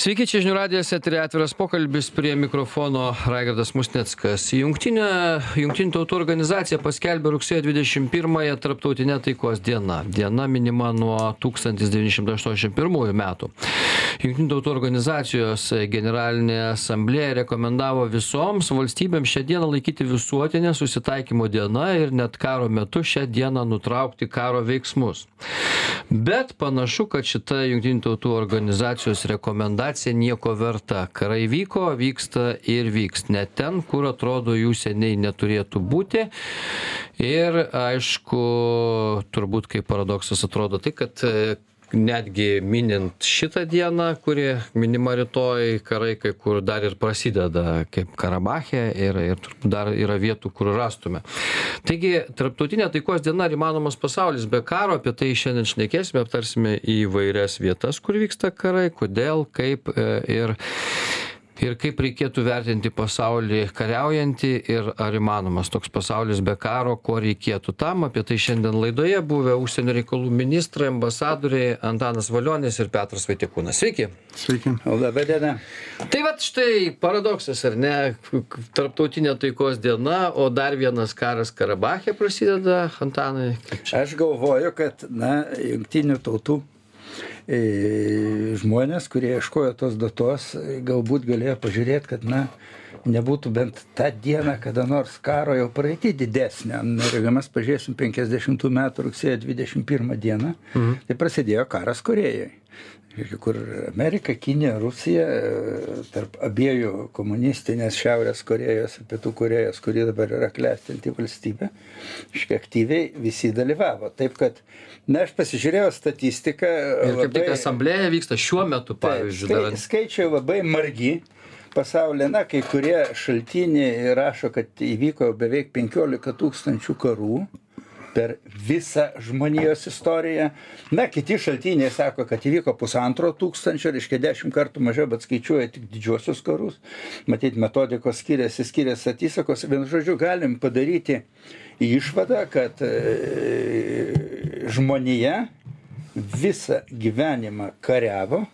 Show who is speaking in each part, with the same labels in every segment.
Speaker 1: Sveiki, čia žinių radijas, eterė atviras pokalbis prie mikrofono Raigardas Musneckas. Jungtinė, Jungtinių tautų organizacija paskelbė rugsėjo 21-ąją Tarptautinę taikos dieną. Diena minima nuo 1981 metų. Jungtinių tautų organizacijos generalinė asamblėja rekomendavo visoms valstybėms šią dieną laikyti visuotinę susitaikymo dieną ir net karo metu šią dieną nutraukti karo veiksmus. Bet panašu, kad šita Jungtinių tautų organizacijos rekomendacija nieko verta. Karai vyko, vyksta ir vyks. Net ten, kur atrodo jų seniai neturėtų būti. Ir aišku, turbūt kaip paradoksas atrodo tai, kad netgi minint šitą dieną kuri minima rytoj karai kai kur dar ir prasideda kaip karabache ir ir dar yra vietų kur rastume. Taigi tarptautinė taikos diena ar įmanomas pasaulis. Be karo apie tai šiandien šnekėsime aptarsime įvairias vietas kur vyksta karai kodėl kaip e, ir ir kaip reikėtų vertinti pasaulį kariaujantį ir ar įmanomas toks pasaulis be karo ko reikėtų tam? Apie tai šiandien laidoje buvę užsienio reikalų ministrai ambasadoriai antanas valionis ir petras vaitiekūnas sveiki.
Speaker 2: Sveiki.
Speaker 3: Labą dieną.
Speaker 1: tai vat štai paradoksas ar ne? Tarptautinė taikos diena o dar vienas karas karabache prasideda antanai
Speaker 3: Aš galvoju, kad, na, jungtinių tautų žmonės, kurie ieškojo tos datos, e, galbūt galėjo pažiūrėti, kad, na, nebūtų bent tą dieną kada nors karo jau praeiti didesnė. Ir jeigu mes pažiūrėsim 50 metų rugsėjo 21 dieną, mhm. tai prasidėjo karas Korejoje. Kur Amerika, Kinija, Rusija, e, tarp abiejų komunistinės Šiaurės Korejos ir Pietų Korejos, kuri dabar yra klestinti valstybė, iškiek aktyviai visi dalyvavo. Taip kad, na, aš pasižiūrėjau statistiką.
Speaker 1: ir kaip tik asamblėja vyksta šiuo metu pavyzdžiui dar
Speaker 3: skai, skaičiai labai margi. Pasaulyje, na, kai kurie šaltiniai rašo, kad įvyko beveik 15 tūkstančių karų per visą žmonijos istoriją. Na, kiti šaltiniai sako, kad įvyko pusantro tūkstančio, reiškia dešimt kartų mažiau, bet skaičiuoja tik didžiosius karus. Matyt, metodikos skiriasi, skiriasi atisakos. Vienu žodžiu, galim padaryti išvadą, kad e, žmonija visą gyvenimą kariavo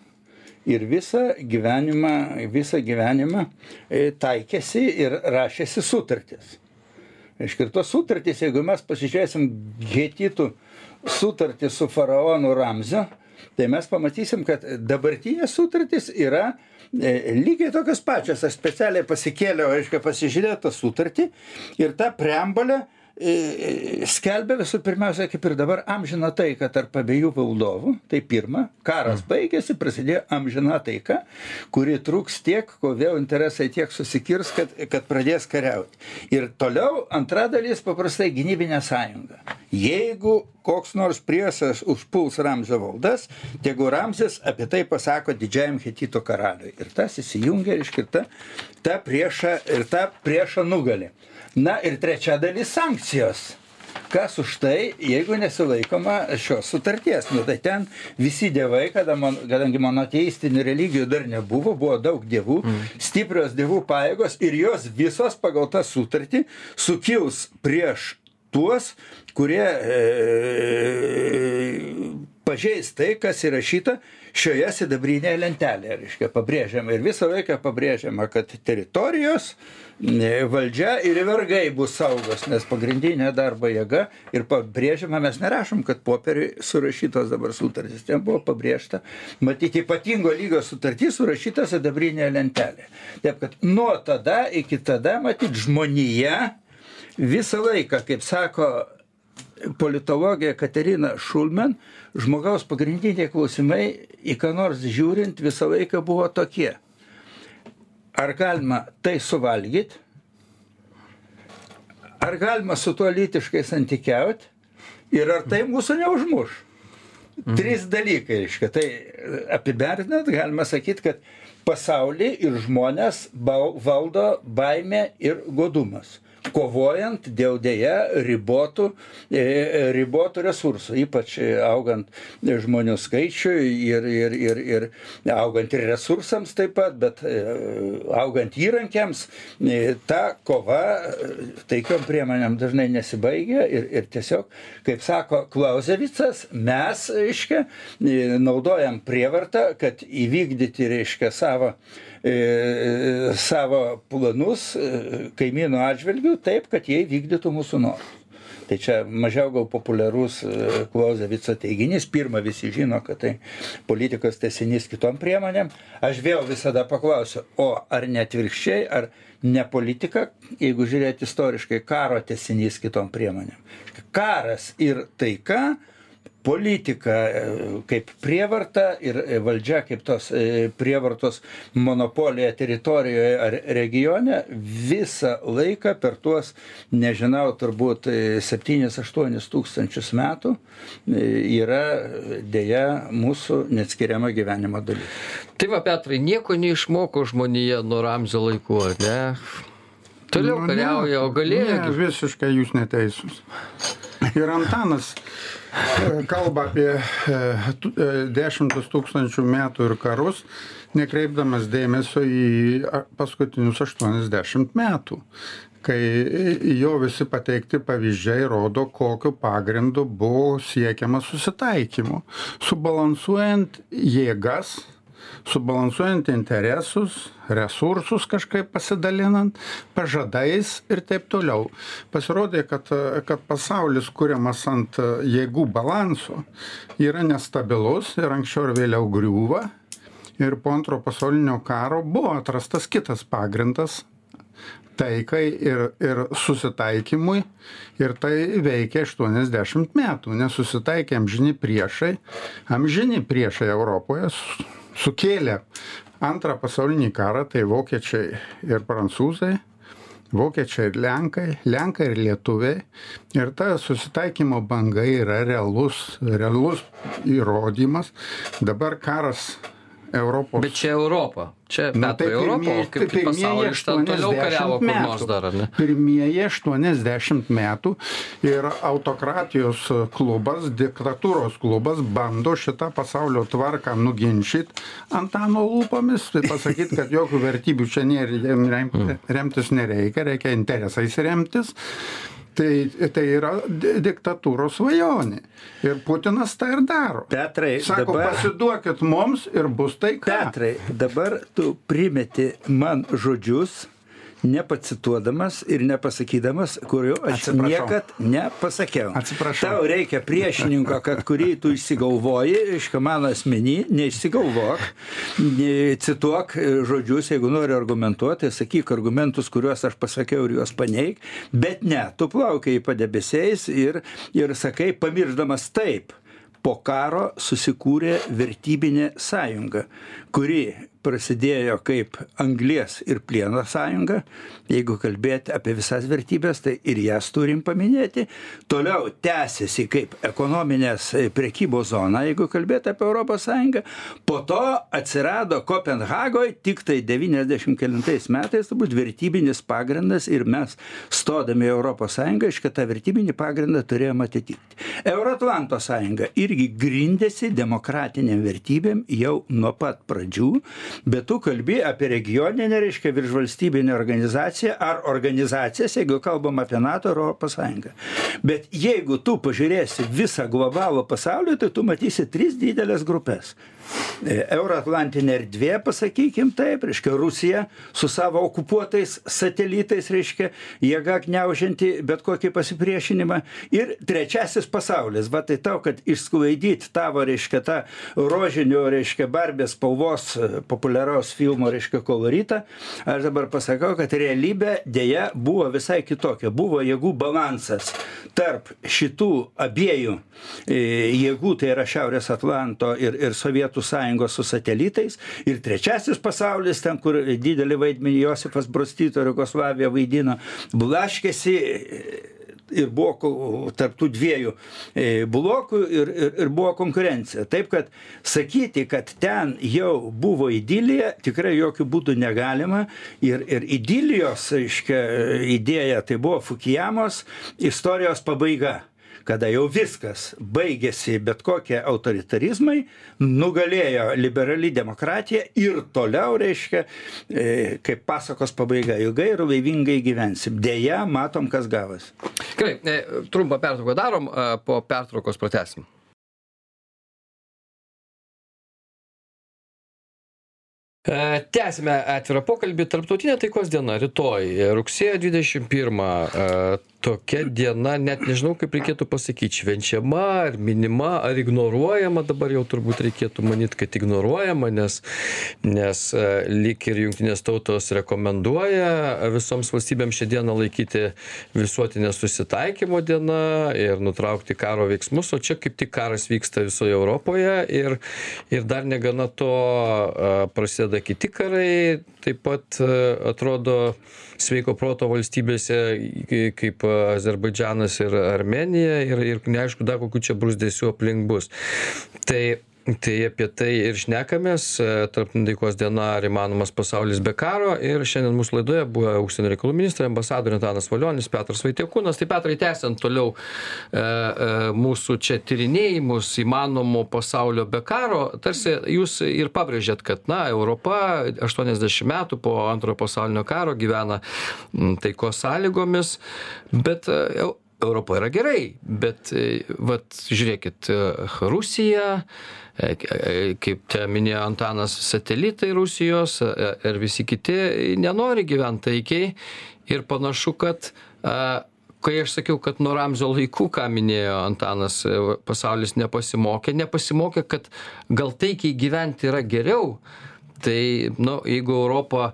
Speaker 3: ir visą gyvenimą, visą gyvenimą e, taikėsi ir rašėsi sutartis. Reiškia, ir tos sutartys, jeigu mes pasižiūrėsim Getitų sutartį su faraonu Ramziu, tai mes pamatysim, kad dabartinės sutartys yra e, lygiai tokios pačios. Aš specialiai pasikėliau, aiškiai, pasižiūrėjau tą sutartį ir tą preambulę e, skelbia visų pirmiausia, kaip ir dabar, amžina taika tarp abiejų valdovų. Tai pirma, karas baigėsi, prasidėjo amžina taika, kuri truks tiek, kol vėl interesai tiek susikirs, kad, kad pradės kariauti. Ir toliau antra dalis paprastai gynybinė sąjunga. Jeigu koks nors priešas užpuls Ramzio valdas, tegu Ramzis apie tai pasako didžiajam Hetito karaliui. Ir tas įsijungia, reiškia, ta, ta priešą ir tą priešą nugali. Na ir trečia dalis sankcijos. Kas už tai, jeigu nesilaikoma šios sutarties? Nu, tai ten visi dievai, kada man, kadangi monoteistinių religijų dar nebuvo, buvo daug dievų, mm. stiprios dievų pajėgos ir jos visos pagal tą sutartį sukils prieš tuos, kurie e, pažeis tai, kas įrašyta šioje sidabrinėje lentelėje. Reiškia, pabrėžiama ir visą laiką pabrėžiama, kad teritorijos e, valdžia ir vergai bus saugos, nes pagrindinė darbo jėga ir pabrėžiama, mes nerašom, kad popieriui surašytos dabar sutartys, ten buvo pabrėžta, matyti ypatingo lygio sutartys surašyta sidabrinėje lentelėje. Taip, kad nuo tada iki tada, matyti, žmonija visą laiką, kaip sako politologė Katerina Šulmen, žmogaus pagrindiniai klausimai, į ką nors žiūrint, visą laiką buvo tokie. Ar galima tai suvalgyti? Ar galima su tuo lytiškai santykiauti? Ir ar tai mūsų neužmuš? Mhm. Trys dalykai, reiškia. Tai apibendrinant, galima sakyti, kad pasaulį ir žmonės valdo baimė ir godumas kovojant dėl dėja ribotų, e, ribotų resursų, ypač augant žmonių skaičiui ir, ir, ir, ir augant ir resursams taip pat, bet augant įrankiams, ta kova taikiom priemonėm dažnai nesibaigia ir, ir tiesiog, kaip sako Klausevicas, mes, reiškia, naudojam prievartą, kad įvykdyti, reiškia, savo E, savo planus e, kaimynų atžvilgių taip, kad jie vykdytų mūsų norus. Tai čia mažiau gal populiarus e, Klauzevico teiginys. Pirma, visi žino, kad tai politikos tesinys kitom priemonėm. Aš vėl visada paklausiu, o ar netvirkščiai, ar ne politika, jeigu žiūrėti istoriškai, karo tesinys kitom priemonėm. Karas ir taika politika e, kaip prievarta ir e, valdžia kaip tos e, prievartos monopolija teritorijoje ar regione visą laiką per tuos, nežinau, turbūt 7-8 tūkstančius metų yra dėja mūsų neatskiriama gyvenimo dalis.
Speaker 1: Tai va, Petrai, nieko neišmoko žmonėje nuo Ramzio laikų, ar ne? Toliau nu, kariauja, o galėjo.
Speaker 2: Ne, visiškai jūs neteisūs. Ir Antanas kalba apie e, e, dešimtus tūkstančių metų ir karus, nekreipdamas dėmesio į paskutinius 80 metų kai jo visi pateikti pavyzdžiai rodo, kokiu pagrindu buvo siekiama susitaikymu, subalansuojant jėgas subalansuojant interesus, resursus kažkaip pasidalinant, pažadais ir taip toliau. Pasirodė, kad, kad pasaulis kuriamas ant jėgų balanso yra nestabilus ir anksčiau ir vėliau griūva. Ir po antro pasaulinio karo buvo atrastas kitas pagrindas taikai ir, ir susitaikymui. Ir tai veikia 80 metų, nes susitaikė amžini priešai, amžini priešai Europoje, sukėlė antrą pasaulinį karą, tai vokiečiai ir prancūzai, vokiečiai ir lenkai, lenkai ir lietuviai. Ir ta susitaikymo banga yra realus, realus įrodymas. Dabar karas Europos.
Speaker 1: Bet čia Europa. Čia Na, tai Europa, kaip tai pasaulis ten toliau kariavo kur nors dar, ne?
Speaker 2: Pirmieji 80 metų ir autokratijos klubas, diktatūros klubas bando šitą pasaulio tvarką nuginčyti Antano lūpomis, tai pasakyti, kad jokių vertybių čia nėra, remtis nereikia, reikia interesais remtis. Tai, tai yra diktatūros svajonė. Ir Putinas tai ir daro.
Speaker 3: Petrai,
Speaker 2: Sako, dabar... pasiduokit mums ir bus taika.
Speaker 3: Petrai, dabar tu primeti man žodžius, nepacituodamas ir nepasakydamas, kurio aš Atsiprašau. niekad nepasakiau.
Speaker 2: Atsiprašau.
Speaker 3: Tau reikia priešininko, kad kurį tu išsigalvoji, iš mano asmenį, neišsigalvok, cituok žodžius, jeigu nori argumentuoti, sakyk argumentus, kuriuos aš pasakiau ir juos paneik, bet ne, tu plaukiai padebesiais ir, ir sakai, pamirždamas taip po karo susikūrė vertybinė sąjunga, kuri prasidėjo kaip anglies ir plieno sąjunga, jeigu kalbėti apie visas vertybės, tai ir jas turim paminėti. Toliau tęsiasi kaip ekonominės prekybos zona, jeigu kalbėti apie Europos sąjungą. Po to atsirado Kopenhagoje tik tai 99 metais turbūt vertybinis pagrindas ir mes stodami į Europos sąjungą iš tą vertybinį pagrindą turėjome atitikti. Euroatlanto sąjunga irgi grindėsi demokratiniam vertybėm jau nuo pat pradžių bet tu kalbi apie regioninę, reiškia, viršvalstybinę organizaciją ar organizacijas, jeigu kalbam apie NATO ar Europos Sąjungą. Bet jeigu tu pažiūrėsi visą globalų pasaulį, tai tu matysi tris didelės grupės. E, Euroatlantinė erdvė, pasakykim taip, reiškia Rusija su savo okupuotais satelitais, reiškia jėga gniaužianti bet kokį pasipriešinimą. Ir trečiasis pasaulis, va tai tau, kad išsklaidyti tavo, reiškia, tą rožinio, reiškia, barbės spalvos e, populiaraus filmo, reiškia, koloritą, aš dabar pasakau, kad realybė dėja buvo visai kitokia. Buvo jėgų balansas tarp šitų abiejų e, jėgų, tai yra Šiaurės Atlanto ir, ir Sovietų Sovietų sąjungos su satelitais ir trečiasis pasaulis, ten, kur didelį vaidmenį Josifas Brostyto ir Jugoslavija vaidino, blaškėsi ir buvo tarp tų dviejų e, blokų ir, ir, ir buvo konkurencija. Taip kad sakyti, kad ten jau buvo idilija, tikrai jokių būdų negalima. Ir, ir idilijos, aiškia, idėja tai buvo Fukijamos istorijos pabaiga kada jau viskas baigėsi bet kokie autoritarizmai, nugalėjo liberali demokratija ir toliau, reiškia, e, kaip pasakos pabaiga, ilgai ir laimingai gyvensim. Deja, matom, kas gavas.
Speaker 1: Gerai, e, trumpą pertrauką darom, e, po pertraukos pratesim. E, Tęsime atvirą pokalbį. Tarptautinė taikos diena rytoj, rugsėjo 21. Tokia diena, net nežinau, kaip reikėtų pasakyti, švenčiama ar minima, ar ignoruojama, dabar jau turbūt reikėtų manyti, kad ignoruojama, nes, nes e, lyg ir jungtinės tautos rekomenduoja visoms valstybėms šią dieną laikyti visuotinę susitaikymo dieną ir nutraukti karo veiksmus, o čia kaip tik karas vyksta visoje Europoje ir, ir dar negana to e, prasideda kiti karai, taip pat e, atrodo sveiko proto valstybėse kaip Azerbaidžanas ir Armenija ir, ir neaišku dar kokių čia brūzdėsių aplink bus. Tai Tai apie tai ir šnekamės, e, tarptautinė taikos diena, ar įmanomas pasaulis be karo. Ir šiandien mūsų laidoje buvo užsienio reikalų ministrai, ambasadorius Antanas Valionis, Petras Vaitiekūnas. Tai Petrai, tęsiant toliau e, e, mūsų čia tyrinėjimus įmanomo pasaulio be karo, tarsi jūs ir pabrėžėt, kad, na, Europa 80 metų po antrojo pasaulinio karo gyvena taikos sąlygomis, bet e, Europa yra gerai, bet e, vat žiūrėkit, e, Rusija, e, kaip čia minėjo Antanas, satelitai Rusijos ir visi kiti nenori gyventi taikiai. Ir panašu, kad kai aš sakiau, kad nuo Ramzio laikų, ką minėjo Antanas, pasaulis nepasimokė, nepasimokė, kad gal taikiai gyventi yra geriau, tai, nu, jeigu Europa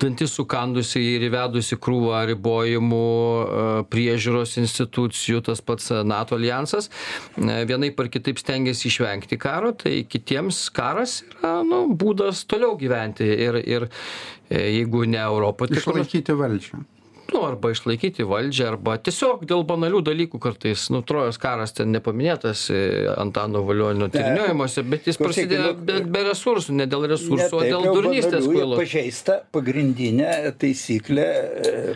Speaker 1: dantis sukandusi ir įvedusi krūvą ribojimų e, priežiūros institucijų, tas pats e, NATO alijansas, e, vienaip ar kitaip stengiasi išvengti karo, tai kitiems karas yra nu, būdas toliau gyventi. Ir, ir jeigu ne Europą, tai
Speaker 2: Išlaikyti valdžią.
Speaker 1: Nu, arba išlaikyti valdžią, arba tiesiog dėl banalių dalykų kartais, nu, Trojos karas ten nepaminėtas e, Antano Valionio tyrinėjimuose, bet jis prasidėjo
Speaker 3: nu,
Speaker 1: be, be resursų, ne dėl resursų, o dėl durnystės kvailos.
Speaker 3: Pažeista pagrindinė taisyklė e,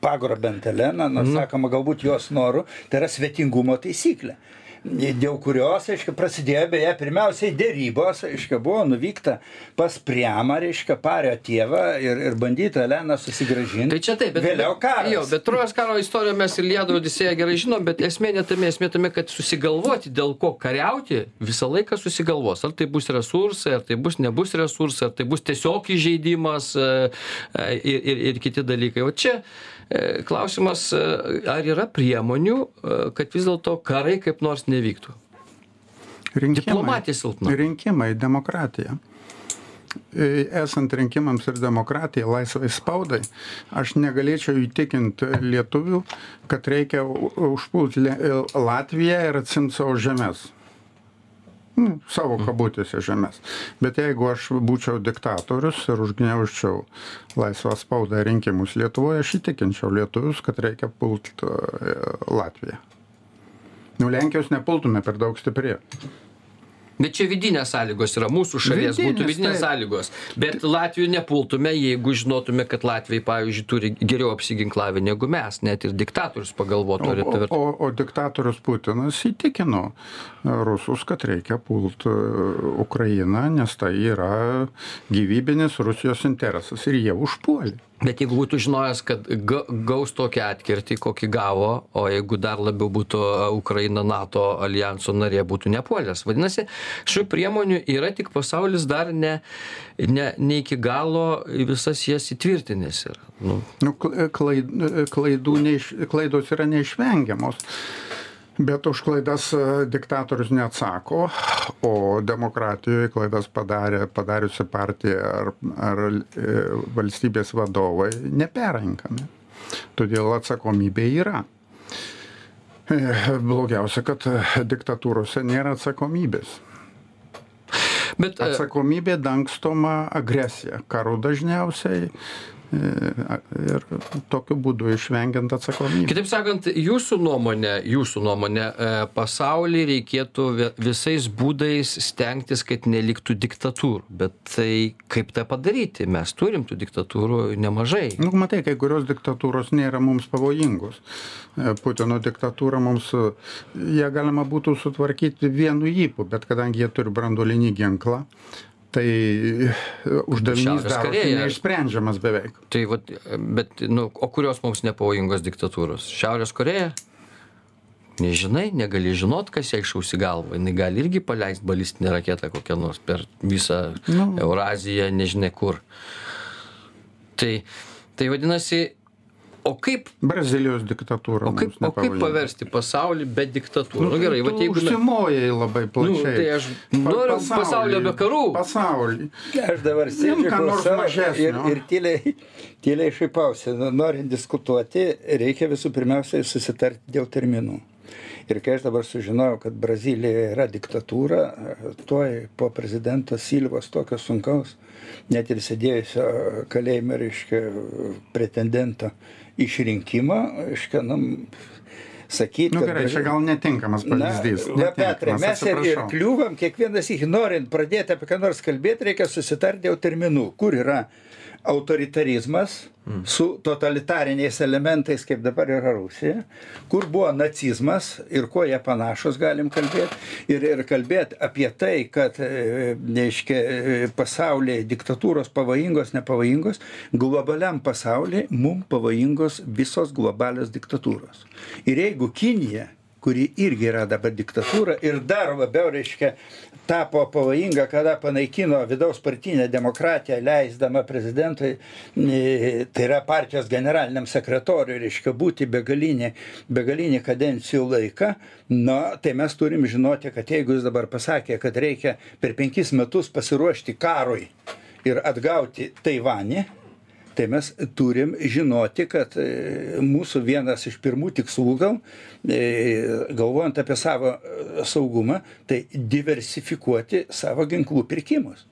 Speaker 3: pagrobent Eleną, nors
Speaker 1: Mhm.
Speaker 3: sakoma, galbūt jos norų, tai yra svetingumo taisyklė. Dėl kurios, aiškiai, prasidėjo beje pirmiausiai dėrybos, aiškiai, buvo nuvykta pas Priamą, aiškiai, pario tėvą ir, ir bandyta Eleną susigražinti.
Speaker 1: Tai čia taip, bet,
Speaker 3: Vėliau karas.
Speaker 1: Jo, bet Trojos karo istoriją mes ir Liedo Odisėją gerai žinom, bet esmė ne tame, esmė tame, kad susigalvoti, dėl ko kariauti, visą laiką susigalvos. Ar tai bus resursai, ar tai bus nebus resursai, ar tai bus tiesiog įžeidimas e, e, ir, ir, ir kiti dalykai. O čia klausimas, e, ar yra priemonių, e, kad vis dėlto karai kaip nors nevyktų.
Speaker 2: Rinkimai,
Speaker 1: Diplomatija silpna.
Speaker 2: Rinkimai, demokratija. E, Esant rinkimams ir demokratijai, laisvai spaudai, aš negalėčiau įtikinti lietuvių, kad reikia užpulti Latviją ir atsimti savo žemės. Nu, savo kabutėse žemės. Bet jeigu aš būčiau diktatorius ir užgniauščiau laisvą spaudą rinkimus Lietuvoje, aš įtikinčiau lietuvius, kad reikia pulti e, Latviją. Nu, Lenkijos nepultume per daug stipriai.
Speaker 1: Bet čia vidinės sąlygos yra, mūsų šalies būtų vidinės sąlygos. Bet Latvijų nepultume, jeigu žinotume, kad Latvijai, pavyzdžiui, turi geriau apsiginklavę negu mes. Net ir diktatorius pagalvotų, ar
Speaker 2: O,
Speaker 1: tai
Speaker 2: o, o diktatorius Putinas įtikino rusus, kad reikia pult e, Ukrainą, nes tai yra gyvybinis Rusijos interesas ir jie užpuolė.
Speaker 1: Bet jeigu būtų žinojęs, kad ga, gaus tokią atkirtį, kokį gavo, o jeigu dar labiau būtų a, Ukraina NATO alijanso narė, būtų nepuolęs. Vadinasi, šių priemonių yra, tik pasaulis dar ne, ne, ne iki galo visas jas įtvirtinęs. yra. Nu,
Speaker 2: Nu, kl- klaid, klaidų neiš, klaidos yra neišvengiamos. Bet už klaidas e, diktatorius neatsako, o demokratijoje klaidas padarė, padariusi partija ar, ar e, valstybės vadovai neperrenkami. Todėl atsakomybė yra. E, Blogiausia, kad diktatūrose nėra atsakomybės.
Speaker 1: bet
Speaker 2: Atsakomybė dangstoma agresija. Karu dažniausiai ir tokiu būdu išvengiant atsakomybės.
Speaker 1: Kitaip sakant, jūsų nuomonė, jūsų nuomonė, e, pasaulį reikėtų visais būdais stengtis, kad neliktų diktatūrų. Bet tai kaip tą padaryti? Mes turim tų diktatūrų nemažai.
Speaker 2: Nu, matai, kai kurios diktatūros nėra mums pavojingos. E, Putino diktatūra mums, ją galima būtų sutvarkyti vienu įpu, bet kadangi jie turi branduolinį ginklą, tai e, uždavinys darosi neišsprendžiamas beveik.
Speaker 1: Tai vat, bet, nu, o kurios mums nepavojingos diktatūros? Šiaurės Koreja? Nežinai, negali žinot, kas jai šausi galvą. Jis gali irgi paleisti balistinę raketą kokią nors per visą nu. Euraziją, nežinia kur. Tai, tai vadinasi, o kaip
Speaker 2: brazilijos diktatūra
Speaker 1: o kaip o kaip paversti pasaulį be diktatūrų? Nu gerai vat jeigu
Speaker 2: užsimojai labai
Speaker 1: nu
Speaker 2: plačiai.
Speaker 1: tai aš noriu pasaulio be karų
Speaker 2: pasaulį
Speaker 3: aš dabar sėdžiu klausau ir, ir tyliai, tyliai šaipausi. Nu, Norint diskutuoti, reikia visų pirmiausiai susitarti dėl terminų. Ir kai aš dabar sužinojau, kad Brazilija yra diktatūra, tuoj po prezidento Silvos tokio sunkaus, net ir sėdėjusio kalėjime, reiškia, pretendento išrinkimą, reiškia, nu, sakyti.
Speaker 2: Na nu, gerai, čia gal netinkamas pavyzdys.
Speaker 3: Na, Petrai, mes ir, ir kliūvam, kiekvienas norint pradėti apie ką nors kalbėti, reikia susitarti dėl terminų, kur yra autoritarizmas su totalitariniais elementais, kaip dabar yra Rusija, kur buvo nacizmas ir kuo jie panašus galim kalbėti. Ir, ir kalbėti apie tai, kad, neiškia, pasaulyje diktatūros pavojingos, nepavojingos, globaliam pasaulyje mums pavojingos visos globalios diktatūros. Ir jeigu Kinija kuri irgi yra dabar diktatūra ir dar labiau, reiškia, tapo pavojinga, kada panaikino vidaus partinę demokratiją, leisdama prezidentui, tai yra partijos generaliniam sekretoriui, reiškia, būti begalinį, begalinį kadencijų laiką, na, tai mes turim žinoti, kad jeigu jis dabar pasakė, kad reikia per penkis metus pasiruošti karui ir atgauti Taivanį, tai mes turim žinoti, kad e, mūsų vienas iš pirmų tikslų gal, e, galvojant apie savo e, saugumą, tai diversifikuoti savo ginklų pirkimus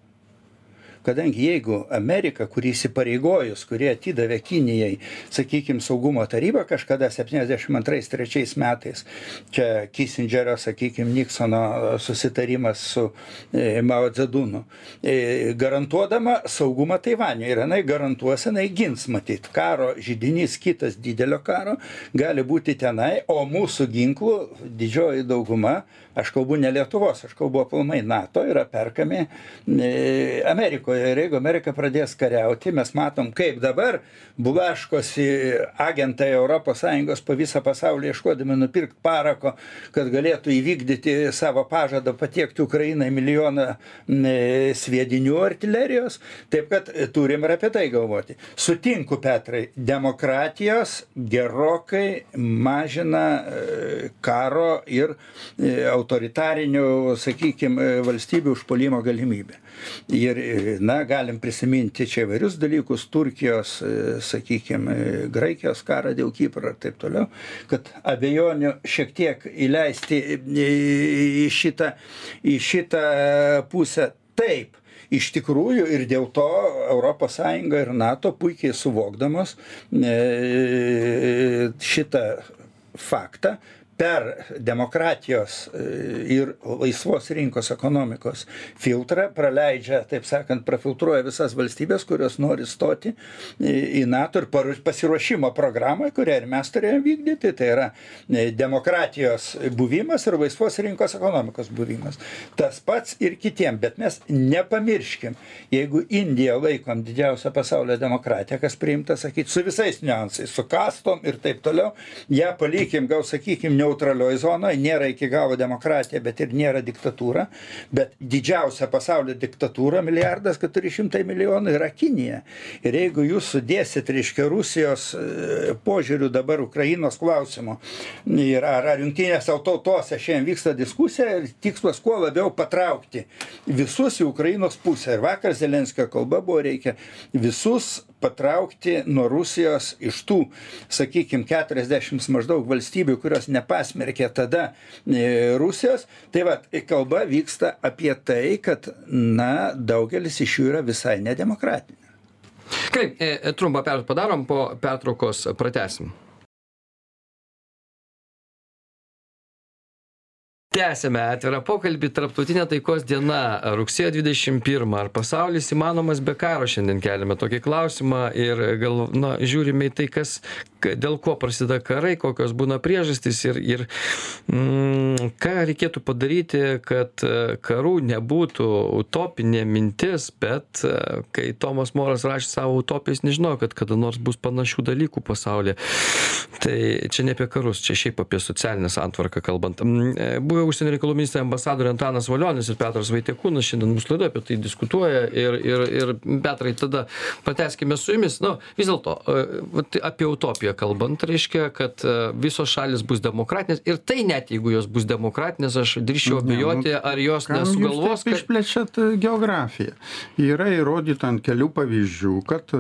Speaker 3: kadangi jeigu amerika kuri įsipareigojus kuri atidavė kinijai sakykim saugumo tarybą kažkada septyniasdešim antrais trečiais metais čia kisindžerio sakykim niksono susitarimas su e, mao dzedunu e, garantuodama saugumą taivaniui ir jinai garantuos jinai gins matyt karo židinys kitas didelio karo gali būti tenai o mūsų ginklų didžioji dauguma aš kalbu ne lietuvos aš kalbu aplamai nato yra perkami e, amerikoje ir jeigu amerika pradės kariauti mes matom kaip dabar blaškosi agentai sąjungos po visą pasaulį ieškodami nupirkt parako kad galėtų įvykdyti savo pažadą patiekti ukrainai milijoną e, sviedinių artilerijos taip kad turim ir apie tai galvoti sutinku petrai demokratijos gerokai mažina e, karo ir autoritarinių, sakykime, valstybių užpolimo galimybę. Ir, na, galim prisiminti čia įvairius dalykus, Turkijos, sakykime, Graikijos karą dėl Kipro ir taip toliau, kad abejonių šiek tiek įleisti į šitą, į šitą pusę. Taip, iš tikrųjų ir dėl to ES ir NATO puikiai suvokdamos e, šitą faktą per demokratijos e, ir laisvos rinkos ekonomikos filtrą praleidžia taip sakant prafiltruoja visas valstybes kurios nori stoti į nato ir pasiruošimo programą kurią ir mes turėjom vykdyti. Tai yra e, demokratijos buvimas ir laisvos rinkos ekonomikos buvimas. Tas pats ir kitiem bet mes nepamirškim jeigu indiją laikom didžiausia pasaulio demokratija kas priimta sakyt su visais niuansais su kastom ir taip toliau ją palikim gal sakykim neutralioj zonoj nėra iki galo demokratija bet ir nėra diktatūra bet didžiausia pasaulio diktatūra milijardas keturi šimtai milijonų yra kinija. Ir jeigu jūs sudėsit reiškia rusijos e, požiūriu dabar ukrainos klausimu ir ar ar jungtinėse tautose šiandien vyksta diskusija ir tikslas kuo labiau patraukti visus į ukrainos pusę. Ir vakar zelenskio kalba buvo reikia visus patraukti nuo rusijos iš tų sakykim keturiasdešims maždaug valstybių kurios nepasmerkė tada e, rusijos tai vat kalba vyksta apie tai kad na daugelis iš jų yra visai nedemokratiniai
Speaker 1: Kaip, e, trumpą pertrauką padarom, po pertraukos pratęsim. Tęsiame atvirą pokalbį. Tarptautinė taikos diena rugsėjo dvidešim pirmą. Ar pasaulis įmanomas be karo? Šiandien keliame tokį klausimą ir gal na žiūrime į tai kas dėl ko prasideda karai kokios būna priežastys ir ir mm, ką reikėtų padaryti kad e, karų nebūtų utopinė mintis bet e, kai tomas moras rašė savo utopijas nežinojo kad kada nors bus panašių dalykų pasaulyje. Tai čia ne apie karus čia šiaip apie socialinę santvarką kalbant. Mm, e, buvę užsienio reikalų ministrai ambasadoriai Antanas Valionis ir Petras Vaitiekūnas šiandien mūsų laidoje apie tai diskutuoja ir, ir, ir Petrai, tada prateskime su jumis. Nu, vis dėlto, e, apie utopiją kalbant, reiškia, kad e, visos šalis bus demokratinės ir tai net jeigu jos bus demokratinės, aš drįščiau nu, abejoti, ar jos nesugalvos.
Speaker 2: Kad... Išplečiat geografiją. Yra įrodyta ant kelių pavyzdžių, kad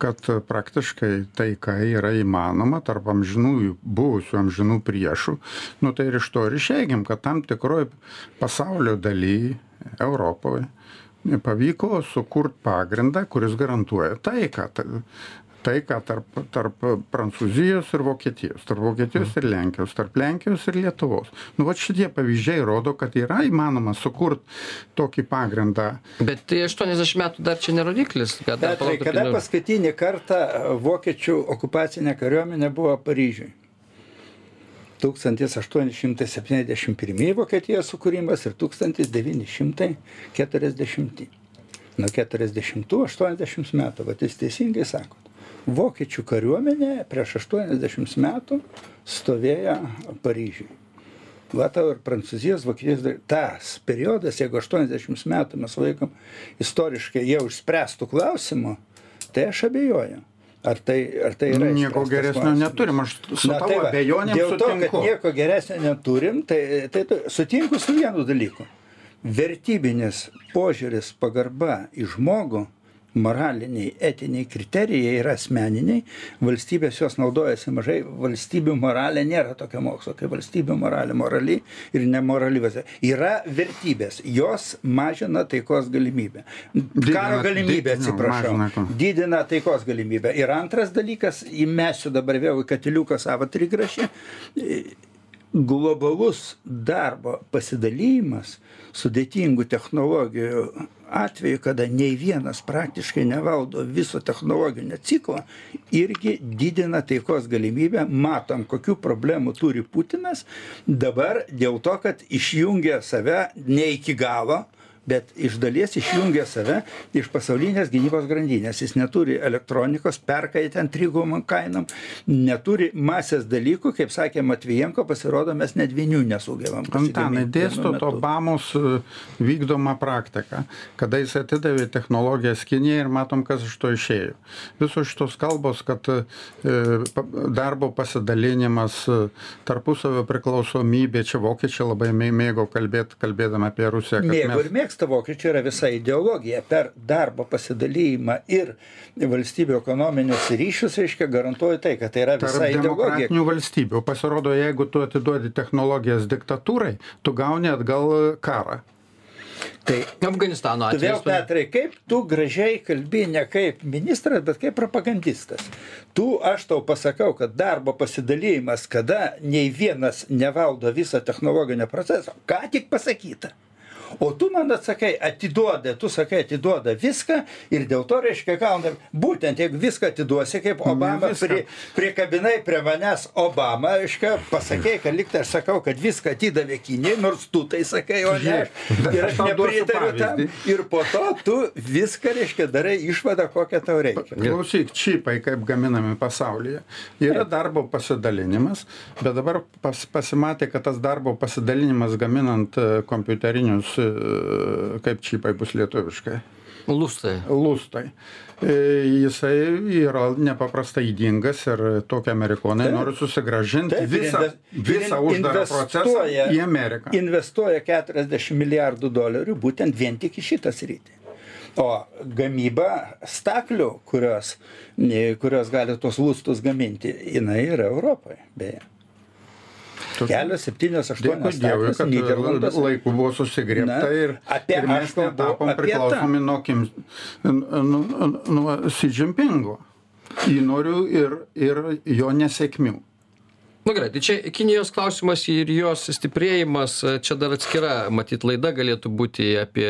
Speaker 2: kad praktiškai taika yra įmanoma tarp amžinųjų buvusių amžinų priešų. Nu tai ir iš to ir išeikim kad tam tikroj pasaulio daly europoj pavyko sukurt pagrindą kuris garantuoja taiką taiką tarp tarp prancūzijos ir vokietijos tarp vokietijos ir lenkijos tarp lenkijos ir lietuvos. Nu vat šitie pavyzdžiai rodo kad yra įmanoma sukurt tokį pagrindą.
Speaker 1: Bet tai aštuoniasdešim metų dar čia ne rodiklis kad dar
Speaker 3: petrai kada paskutinį kartą vokiečių okupacinė kariuomenė buvo paryžiuj 1871 Vokietijos sukūrimas ir 1940. Nuo 40-80 metų, va jūs teisingai sakot vokiečių kariuomenė prieš 80 metų stovėjo Paryžiui. Va tau ir Prancūzijos, Vokietijos, tas periodas, jeigu 80 metų mes laikom istoriškai jau išspręstų klausimų, tai aš abejoju. Ar tai, ar tai yra?
Speaker 2: Nieko geresnio klausimas. neturim, aš su Na, tavo tai abejonėm
Speaker 3: dėl to, sutinku. kad nieko geresnio neturim, tai, tai, tai sutinku su vienu dalyku. Vertybinis požiūris, pagarba į žmogų moraliniai etiniai kriterijai yra asmeniniai. Valstybės juos naudojasi mažai. Valstybių moralė nėra tokio mokslo kaip valstybių moralė. Morali ir nemorali yra vertybės. Jos mažina taikos galimybę. Karo galimybę atsiprašau. didina taikos galimybę. Ir antras dalykas įmesiu dabar vėl į katiliuką savo trigrašį globalus darbo pasidalijimas sudėtingų technologijų atveju kada nei vienas praktiškai nevaldo viso technologinio ciklo irgi didina taikos galimybę matom kokių problemų turi putinas dabar dėl to kad išjungia save ne iki galo bet iš dalies išjungia save iš pasaulinės gynybos grandinės. Jis neturi elektronikos perka jį ten trigubom kainom neturi masės dalykų kaip sakė matvijenko pasirodo mes net vinių nesugebam
Speaker 2: antanai dėstot obamos e, vykdomą praktiką kada jis atidavė technologijas kinijai ir matom kas iš to išėjo. Visos šitos kalbos kad e, darbo pasidalinimas e, tarpusavio priklausomybė čia vokiečiai labai mėgo kalbėt kalbėdami apie rusiją
Speaker 3: mėgo ir mėgsta vokiečių yra visa ideologija per darbo pasidalijimą ir valstybių ekonominius ryšius reiškia garantuoja tai kad tai yra visa
Speaker 2: Tarp
Speaker 3: ideologija
Speaker 2: demokratinių valstybių pasirodo jeigu tu atiduodi technologijas diktatūrai tu gauni atgal karą
Speaker 3: Tai
Speaker 1: Afganistano
Speaker 3: atveju. Vėl, Petrai, kaip tu gražiai kalbi ne kaip ministras, bet kaip propagandistas. Tu, aš tau pasakau, kad darbo pasidalymas, kada nei vienas nevaldo visą technologinio proceso, ką tik pasakyta o tu man atsakai atiduoda tu sakai atiduoda viską ir dėl to reiškia gaunam būtent jeigu viską atiduosi kaip obama pri prikabinai prie manęs obamą reiškia pasakei kad lyg tai aš sakau kad viską atidavė kinijai nors tu tai sakai o ne aš. Ir aš nepritariu tam. ir po to tu viską reiškia darai išvadą kokią tau reikia.
Speaker 2: Klausyk čipai kaip gaminami pasaulyje yra darbo pasidalinimas bet dabar pas pasimatė kad tas darbo pasidalinimas gaminant e, kompiuterinius kaip čipai bus lietuviškai?
Speaker 1: Lustai.
Speaker 2: Lustai. E, jisai yra nepaprastai įdingas ir tokie amerikonai taip, nori susigražinti taip, visą, visą uždarą procesą į Ameriką.
Speaker 3: Investuoja 40 milijardų dolerių būtent vien tik į šitą sritį. O gamyba staklių, kurios, kurios gali tos lustus gaminti, jinai yra Europoje, beje. Kelios, septynios,
Speaker 2: Dėkui
Speaker 3: aštuonios
Speaker 2: Dievui,
Speaker 3: statės
Speaker 2: kad
Speaker 3: Nyderlanduose.
Speaker 2: laiku buvo susigriebta
Speaker 3: Na,
Speaker 2: ir,
Speaker 3: apie-
Speaker 2: ir mes netapom priklausomi nuo, Kim, nuo Xi Jinpingo įnorių ir, ir jo nesėkmių.
Speaker 1: Nu gerai tai čia kinijos klausimas ir jos stiprėjimas. Čia dar atskira matyt laida galėtų būti apie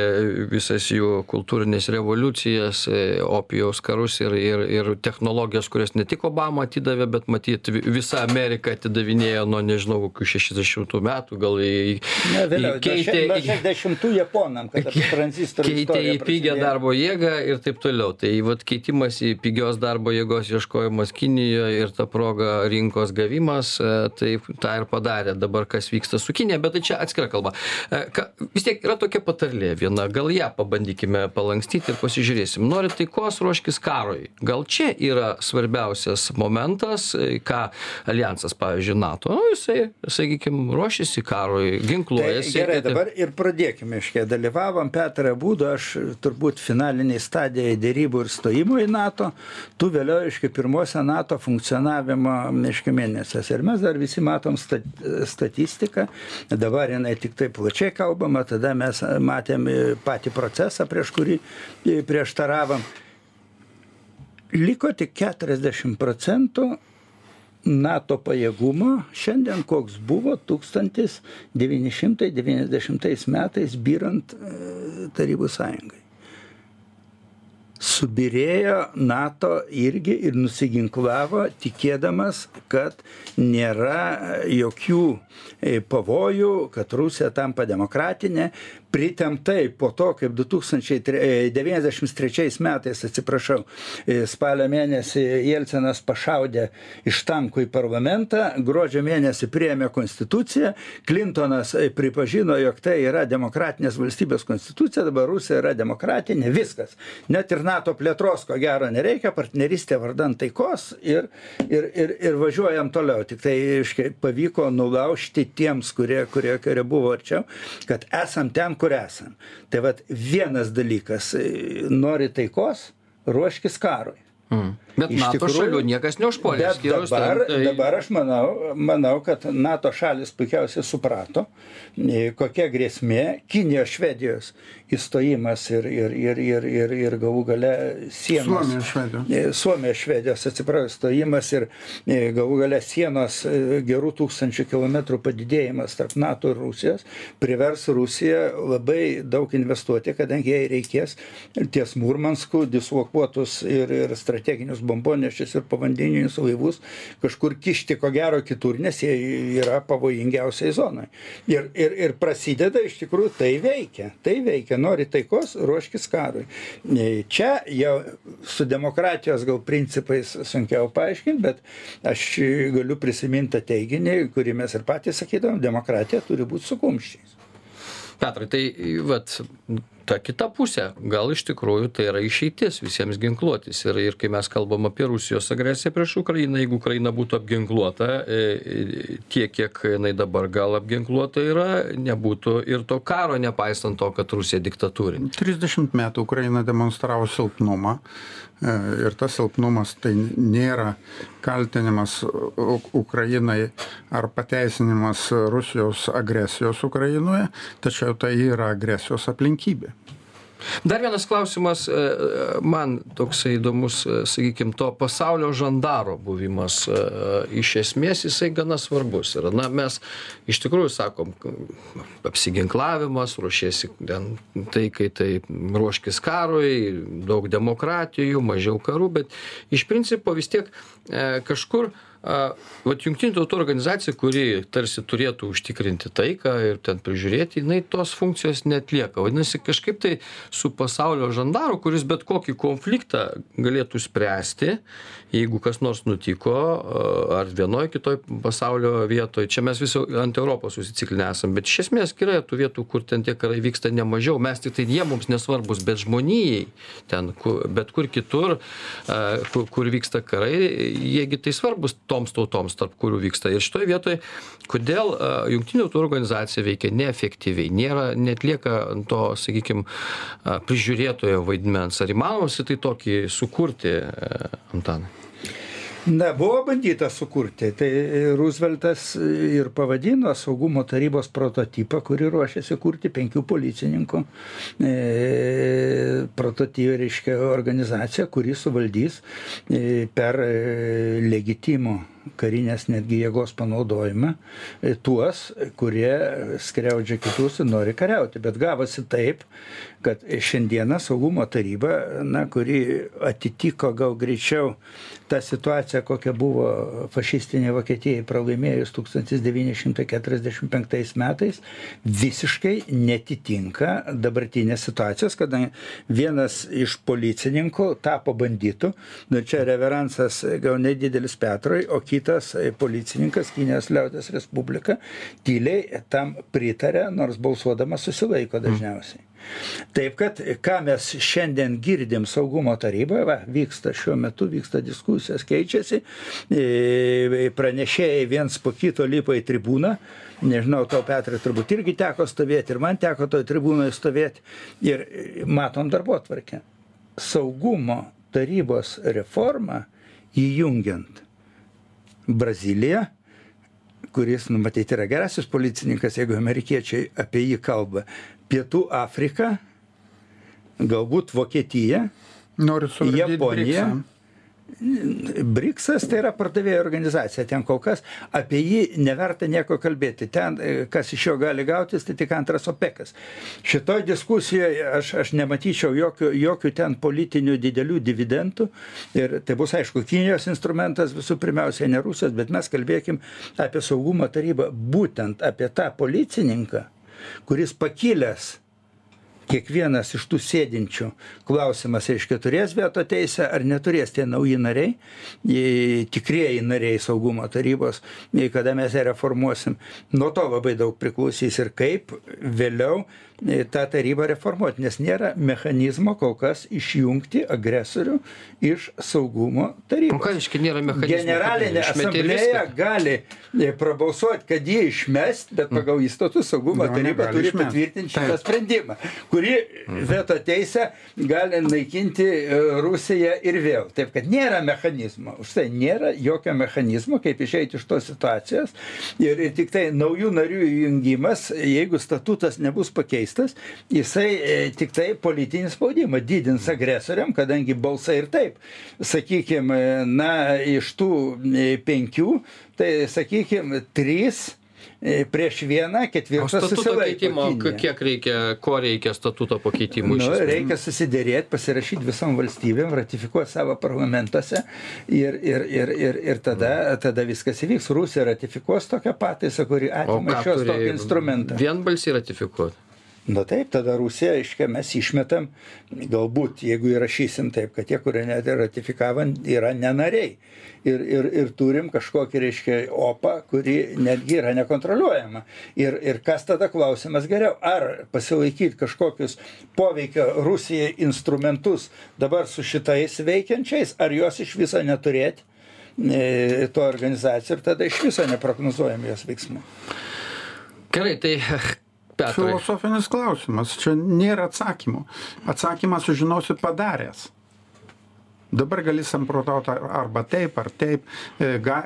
Speaker 1: visas jų kultūrines revoliucijas opijaus karus ir ir ir technologijas kurias ne tik obama atidavė bet matyt vi visa amerika atidavinėjo nuo nežinau kokių šešiasdešimtų metų gal į
Speaker 3: Ne, vėliau,
Speaker 1: keitė
Speaker 3: nuo 60 japonam, kad tranzistorių
Speaker 1: keitė į pigią darbo jėgą ir taip toliau. Tai vat keitimas į pigios darbo jėgos ieškojimas kinijoj ir ta proga rinkos gavimas e, tai tą ir padarė dabar kas vyksta su kinija bet tai čia atskira kalba. E, ką vis tiek yra tokia patarlė viena gal ją pabandykime palankstyti ir pasižiūrėsim. Nori taikos ruoškis karui. Gal čia yra svarbiausias momentas e, ką aljansas pavyzdžiui nato nu jisai sakykim ruošiasi karui
Speaker 3: Tai
Speaker 1: ginkluojasi
Speaker 3: gerai,
Speaker 1: ir taip-
Speaker 3: dabar ir pradėkime, iškiai dalyvavom Petrą Būdą, aš turbūt finaliniai stadijai dėrybų ir stojimo į NATO, tu vėliau, iškiai, pirmose NATO funkcionavimo, iškiai, mėnesiuose. Ir mes dar visi matom stat, statistiką, dabar jinai tik taip plačiai kalbama, tada mes matėm patį procesą, prieš kurį prieštaravom. Liko tik 40 procentų NATO pajėgumo šiandien koks buvo 1990 metais byrant e, Tarybų sąjungai. Subirėjo NATO irgi ir nusiginklavo, tikėdamas, kad nėra jokių e, pavojų, kad Rusija tampa demokratinė. Pritemtai po to, kaip 2093 metais, atsiprašau, e, spalio mėnesį Jelcinas pašaudė iš tankų į parlamentą, gruodžio mėnesį priėmė konstituciją, Clintonas e, pripažino, jog tai yra demokratinės valstybės konstitucija, dabar Rusija yra demokratinė, viskas. Net ir NATO plėtros, ko gero, nereikia, partnerystė vardan taikos ir, ir, ir, ir važiuojam toliau. Tik tai aiškiai, pavyko nulaužti tiems, kurie, kurie, kurie buvo arčiau, kad esam ten, kur esam. Tai vad vienas dalykas, e, nori taikos, ruoškis karui.
Speaker 1: Mm. Bet
Speaker 3: Iš
Speaker 1: NATO
Speaker 3: tikrųjų,
Speaker 1: šalių niekas neužpuolė.
Speaker 3: Dabar,
Speaker 1: ten, tai-
Speaker 3: dabar aš manau, manau, kad NATO šalis puikiausiai suprato, e, kokia grėsmė Kinijos, Švedijos įstojimas ir, ir, ir, ir, ir, ir galų gale sienos.
Speaker 2: Suomijos, Švedijos.
Speaker 3: E, Suomijos, Švedijos, atsiprašau, stojimas ir e, galų gale sienos gerų tūkstančių kilometrų padidėjimas tarp NATO ir Rusijos privers Rusiją labai daug investuoti, kadangi jai reikės ties Murmanskų dislokuotus ir, ir strateginius bombonešius ir povandeninius laivus kažkur kišti ko gero kitur, nes jie yra pavojingiausiai zonai. Ir, ir, ir prasideda iš tikrųjų tai veikia, tai veikia, nori taikos, ruoškis karui. E, Čia jau su demokratijos gal principais sunkiau paaiškinti, bet aš galiu prisiminti tą teiginį, kurį mes ir patys sakydavom, demokratija turi būti su kumščiais.
Speaker 1: Petrai, tai vat, ta kita pusė, gal iš tikrųjų tai yra išeitis visiems ginkluotis. Ir, ir kai mes kalbam apie Rusijos agresiją prieš Ukrainą, jeigu Ukraina būtų apginkluota e, e, tiek, kiek jinai dabar gal apginkluota yra, nebūtų ir to karo, nepaisant to, kad Rusija diktatūrinė.
Speaker 2: 30 metų Ukraina demonstravo silpnumą ir tas silpnumas tai nėra kaltinimas Ukrainai ar pateisinimas Rusijos agresijos Ukrainoje, tačiau tai yra agresijos aplinkybė.
Speaker 1: Dar vienas klausimas, e, man toksai įdomus, sakykime, to pasaulio žandaro buvimas. e, Iš esmės jisai gana svarbus. Ir, na, mes iš tikrųjų sakom, apsiginklavimas, ruošiesi ten taikai, tai ruoškis karui, daug demokratijų, mažiau karų, bet iš principo vis tiek e, kažkur vat jungtinių tautų organizacija, kuri tarsi turėtų užtikrinti taiką ir ten prižiūrėti, jinai tos funkcijos netlieka. Vadinasi, kažkaip tai su pasaulio žandaru, kuris bet kokį konfliktą galėtų spręsti, jeigu kas nors nutiko, a, ar vienoje kitoje pasaulio vietoje, čia mes visi ant Europos susiciklinę esam, bet iš esmės yra tų vietų, kur ten tie karai vyksta ne mažiau, mes tik tai jie mums nesvarbus, bet žmonijai, ten, kur, bet kur kitur, a, kur, kur vyksta karai, jiegi tai svarbus toms tautoms, tarp kurių vyksta. Ir šitoje vietoje, kodėl a, jungtinių tautų organizacija veikia neefektyviai, nėra, netlieka to, sakykime, prižiūrėtojo vaidmens. Ar įmanomas tai tokį sukurti, Antanai?
Speaker 3: Na, buvo bandyta sukurti. Tai Rooseveltas ir pavadino saugumo tarybos prototipą, kurį ruošiasi kurti penkių policininkų e, prototipą, reiškia organizaciją, kuri suvaldys e, per e, legitimų karinės netgi jėgos panaudojimą e, tuos, kurie skriaudžia kitus ir nori kariauti. Bet gavosi taip, kad šiandieną saugumo taryba, na, kuri atitiko gal greičiau tą situaciją, kokia buvo fašistinė Vokietijai pralaimėjus 1945 metais, visiškai netitinka dabartinės situacijos, kadangi vienas iš policininkų tapo banditu, nu čia reveransas gal nedidelis Petrui, o kitas policininkas Kinijos liaudės Respublika tyliai tam pritarė, nors balsuodamas susilaiko dažniausiai. Taip kad, ką mes šiandien girdim saugumo taryboje, va, vyksta šiuo metu, vyksta diskusijos, keičiasi, e, pranešėjai viens po kito lipa į tribūną, nežinau, tau Petrai turbūt irgi teko stovėti ir man teko toj tribūnoje stovėti ir matom darbo atvarkę. Saugumo tarybos reformą įjungiant Braziliją, kuris, nu, matyti, yra gerasis policininkas, jeigu amerikiečiai apie jį kalba, Pietų Afrika, galbūt Vokietija, Japonija.
Speaker 2: BRICS-ą.
Speaker 3: Briksas tai yra pardavėjo organizacija, ten kol kas apie jį neverta nieko kalbėti. Ten, e, kas iš jo gali gautis, tai tik antras opekas. Šitoj diskusijoje aš, aš nematyčiau jokių, jokių ten politinių didelių dividendų. Ir tai bus, aišku, Kinijos instrumentas visų pirmiausia, ne Rusijos, bet mes kalbėkim apie saugumo tarybą, būtent apie tą policininką, kuris pakilęs kiekvienas iš tų sėdinčių klausimas, reiškia, turės veto teisę ar neturės tie nauji nariai, tikrieji nariai saugumo tarybos, kada mes ją reformuosim. Nuo to labai daug priklausys ir kaip vėliau tą tarybą reformuoti, nes nėra mechanizmo kol kas išjungti agresorių iš saugumo
Speaker 1: O
Speaker 3: tarybos.
Speaker 1: ką reiškia nėra mechanizmo?
Speaker 3: Generalinė asamblėja gali e, prabalsuoti, kad jį išmest, bet pagal įstatų saugumo
Speaker 2: Jo,
Speaker 3: taryba turi
Speaker 2: išmest.
Speaker 3: patvirtinti šitą sprendimą, kuri veto teisę gali naikinti e, Rusiją ir vėl. Taip kad nėra mechanizmo. Už tai nėra jokio mechanizmo, kaip išeiti iš tos situacijos. Ir, ir tik tai naujų narių įjungimas, jeigu statutas nebus pakeistas, jisai e, tik tai politinį spaudimą didins agresoriam, kadangi balsai ir taip, sakykime, na, iš tų e, penkių, tai sakykime, trys e, prieš vieną,
Speaker 1: keitimo,
Speaker 3: Kinija.
Speaker 1: kiek reikia, ko reikia statuto pakeitimui? iš
Speaker 3: Nu, reikia susidėrėti, pasirašyti visom valstybėm, ratifikuoti savo parlamentuose ir, ir, ir, ir, ir tada, tada viskas įvyks. Rusija ratifikuos tokią pataisą, kuri atima
Speaker 1: turi
Speaker 3: tokį instrumentą.
Speaker 1: vienbalsiai ratifikuoti?
Speaker 3: Na taip, tada Rusija, aiškiai, mes išmetam, galbūt, jeigu įrašysim taip, kad tie, kurie net ir ratifikavo, yra nenariai. Ir, ir, ir turim kažkokį, reiškia, opą, kuri netgi yra nekontroliuojama. Ir, ir kas tada klausimas geriau? Ar pasilaikyti kažkokius poveikio Rusijai instrumentus dabar su šitais veikiančiais, ar juos iš viso neturėti? e, to organizacija ir tada iš viso neprognozuojam jos veiksmų.
Speaker 1: Gerai, tai Petrai.
Speaker 2: Filosofinis klausimas, čia nėra atsakymų. Atsakymą sužinosi padaręs. Dabar gali samprotauti arba taip, ar taip, e, ga,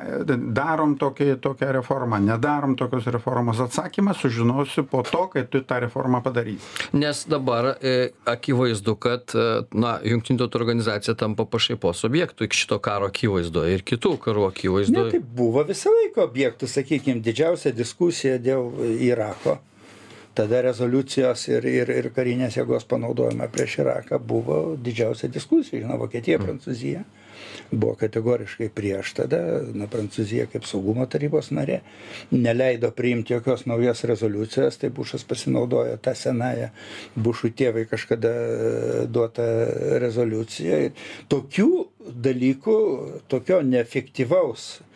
Speaker 2: darom tokį, tokią reformą, nedarom tokios reformos. Atsakymą sužinosiu po to, kai tu tą reformą padarysi.
Speaker 1: Nes dabar e, akivaizdu, kad e, na, Junktinių tautų organizacija tampa pašaipos objektų iki šito karo akivaizdoje ir kitų karų
Speaker 3: Ne,
Speaker 1: akivaizdoje.
Speaker 3: tai buvo visą laiką objektų, sakykime, didžiausia diskusija dėl Irako. Tada rezoliucijos ir, ir, ir karinės jėgos panaudojimą prieš Iraką buvo didžiausia diskusija. Žinoma, Vokietija, Prancūzija buvo kategoriškai prieš tada, na, Prancūzija kaip saugumo tarybos narė neleido priimti jokios naujos rezoliucijos, tai Bušas pasinaudojo tą senąją Bušų tėvai kažkada duotą rezoliuciją. Ir tokių dalykų, tokio neefektyvaus e,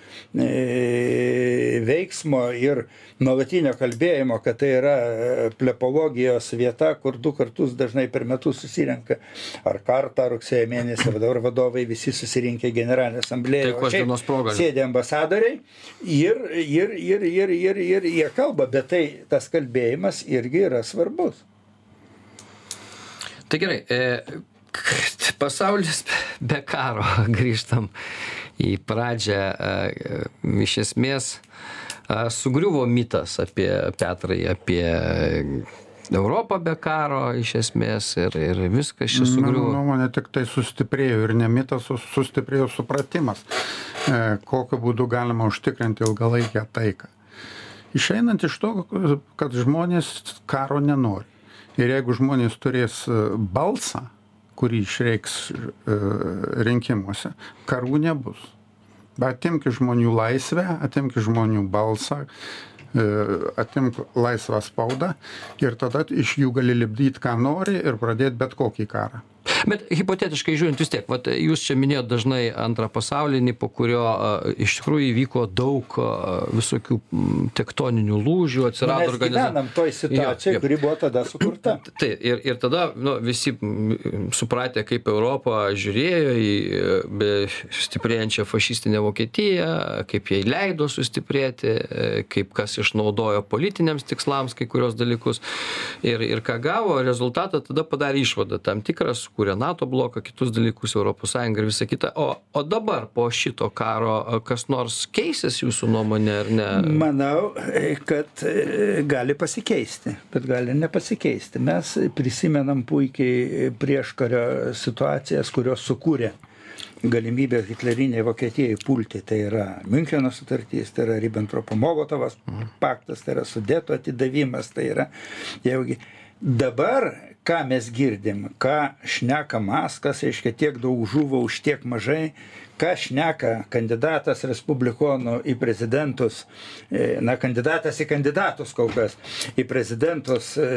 Speaker 3: veiksmo ir nuolatinio kalbėjimo, kad tai yra e, plepologijos vieta, kur du kartus dažnai per metus susirenka, ar kartą rugsėjo mėnesį vadovai, vadovai visi susirinkę generalinę asamblėją,
Speaker 1: Taikos dienos proga.
Speaker 3: sėdė ambasadoriai ir, ir, ir, ir, ir, ir jie kalba, bet tai tas kalbėjimas irgi yra svarbus.
Speaker 1: Tai gerai, e, pasaulis be karo grįžtam į pradžią iš esmės sugriuvo mitas apie petrai apie Europą be karo iš esmės ir, ir viskas čia sugriuvo.
Speaker 2: Mano nuomonė tik tai sustiprėjo ir ne mitas, sustiprėjo supratimas, e, kokiu būdu galima užtikrinti ilgalaikę taiką. Išeinant iš to, kad žmonės karo nenori. Ir jeigu žmonės turės balsą, kurį išreiks e, rinkimuose, karų nebus. Bet atimk iš žmonių laisvę, atimk iš žmonių balsą, e, atimk laisvą spaudą ir tada iš jų gali lipdyt ką nori ir pradėt bet kokį karą
Speaker 1: bet hipotetiškai žiūrint vis tiek vat jūs čia minėjot dažnai antrą pasaulinį po kurio iš tikrųjų įvyko daug visokių tektoninių lūžių atsirado
Speaker 3: organiza toj situacijoj kuri buvo tada sukurta.
Speaker 1: Tai ir ir tada nu visi supratę kaip europa žiūrėjo į be stiprėjančią fašistinę vokietiją kaip jai leido sustiprėti kaip kas išnaudojo politiniams tikslams kai kuriuos dalykus ir ir ką gavo rezultatą tada padarė išvadą tam tikrą sukūrė nato bloką kitus dalykus europos sąjungą ir visa kita o o dabar po šito karo kas nors keisis jūsų nuomone ar ne
Speaker 3: manau kad e, gali pasikeisti bet gali nepasikeisti mes prisimenam puikiai prieškario situacijas kurios sukūrė galimybę hitlerinei Vokietijai pulti. Tai yra Müncheno sutartys, tai yra Ribbentropo-Molotovas paktas, tai yra sudeto atidavimas, tai yra jaugi. Dabar ką mes girdim, ką šneka Maskas, reiškia tiek daug žuvo už tiek mažai, ką šneka kandidatas respublikonų į prezidentus, e, na, kandidatas į kandidatus kol kas, į prezidentus e,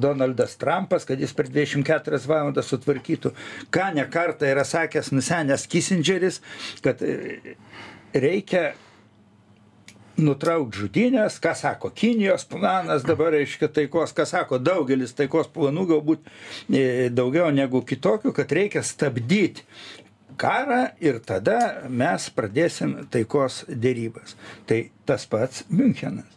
Speaker 3: Donaldas Trumpas, kad jis per 24 valandas sutvarkytų, ką nekartą yra sakęs nusenęs Kissingeris, kad e, reikia nutraukt žudynes ką sako kinijos planas dabar reiškia taikos ką sako daugelis taikos planų galbūt e, daugiau negu kitokių kad reikia stabdyt karą ir tada mes pradėsim taikos derybas. Tai tas pats miunchenas.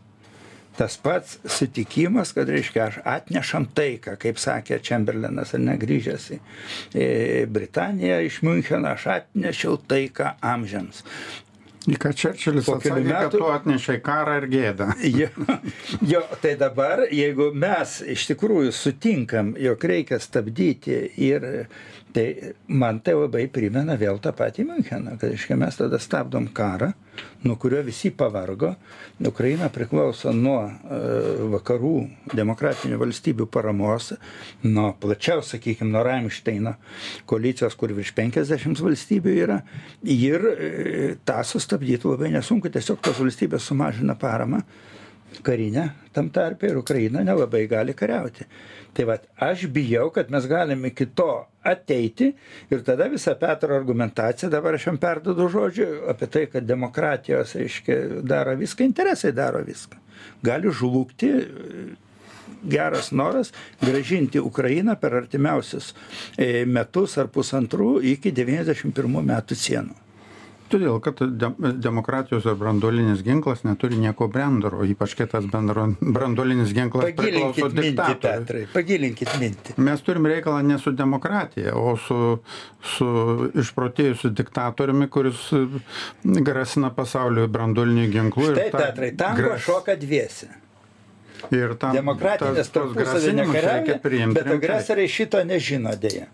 Speaker 3: Tas pats sutikimas kad reiškia aš atnešam taiką kaip sakė čemberlenas ar ne grįžęs į britaniją iš miuncheno aš atnešiau taiką amžiams
Speaker 2: į ką čerčilis atsakė kad tu atnešei karą ir gėdą.
Speaker 3: Jo jo tai dabar jeigu mes iš tikrųjų sutinkam jog reikia stabdyti ir tai man tai labai primena vėl tą patį miuncheną kad reiškia mes tada stabdom karą nuo kurio visi pavargo. Ukraina priklauso nuo e, vakarų demokratinių valstybių paramos nuo plačiau sakykim nuo ramšteino koalicijos kur virš penkiasdešims valstybių yra. Ir e, tą sustabdyt labai nesunku tiesiog tos valstybės sumažina paramą karinę tam tarpe ir Ukraina nelabai gali kariauti. Tai vad, aš bijau, kad mes galime iki to ateiti ir tada visa Petro argumentacija, dabar aš jam perdodu žodžiu, apie tai, kad demokratijos, aiškiai, daro viską, interesai daro viską. Gali žlugti geras noras gražinti Ukrainą per artimiausius e, metus ar pusantrų iki 91 metų sienų
Speaker 2: todėl kad de demokratijos ir branduolinis ginklas neturi nieko bendro ypač kai tas bendro branduolinis ginklas priklauso diktatoriui.
Speaker 3: Pagilinkit mintį.
Speaker 2: Mes turim reikalą ne su demokratija o su su išprotėjusiu diktatoriumi kuris grasina pasauliui branduoliniu ginklu
Speaker 3: štai petrai tango šoka dviese
Speaker 2: ir tam
Speaker 3: demokratinės tarpusavy nekariauja bet agresoriai šito nežino deja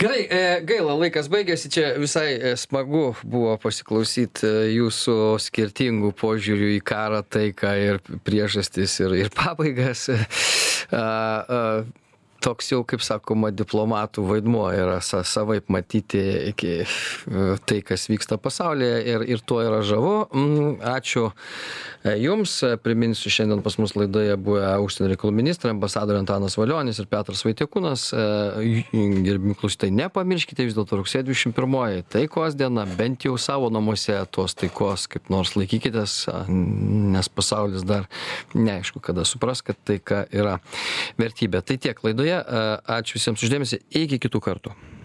Speaker 1: gerai e, gaila laikas baigėsi. Čia visai e, smagu buvo pasiklausyt e, jūsų skirtingų požiūrių į karą taiką ir priežastis ir ir pabaigas. A a toks jau kaip sakoma diplomatų vaidmuo yra sa savaip matyti iki e, tai kas vyksta pasaulyje ir ir tuo yra žavu. Mm, ačiū e, jums. Priminsiu šiandien pas mus laidoje buvę užsienio reikalų ministrai ambasadoriai antanas valionis ir petras vaitiekūnas. E, gerbiami klausytojai nepamirškite vis dėlto rugsėjo dvidešim pirmoji taikos diena bent jau savo namuose tos taikos kaip nors laikykitės nes pasaulis dar neaišku kada supras kad taika yra vertybė. Tai tiek laidoje laidoje ačiū visiems už dėmesį iki kitų kartų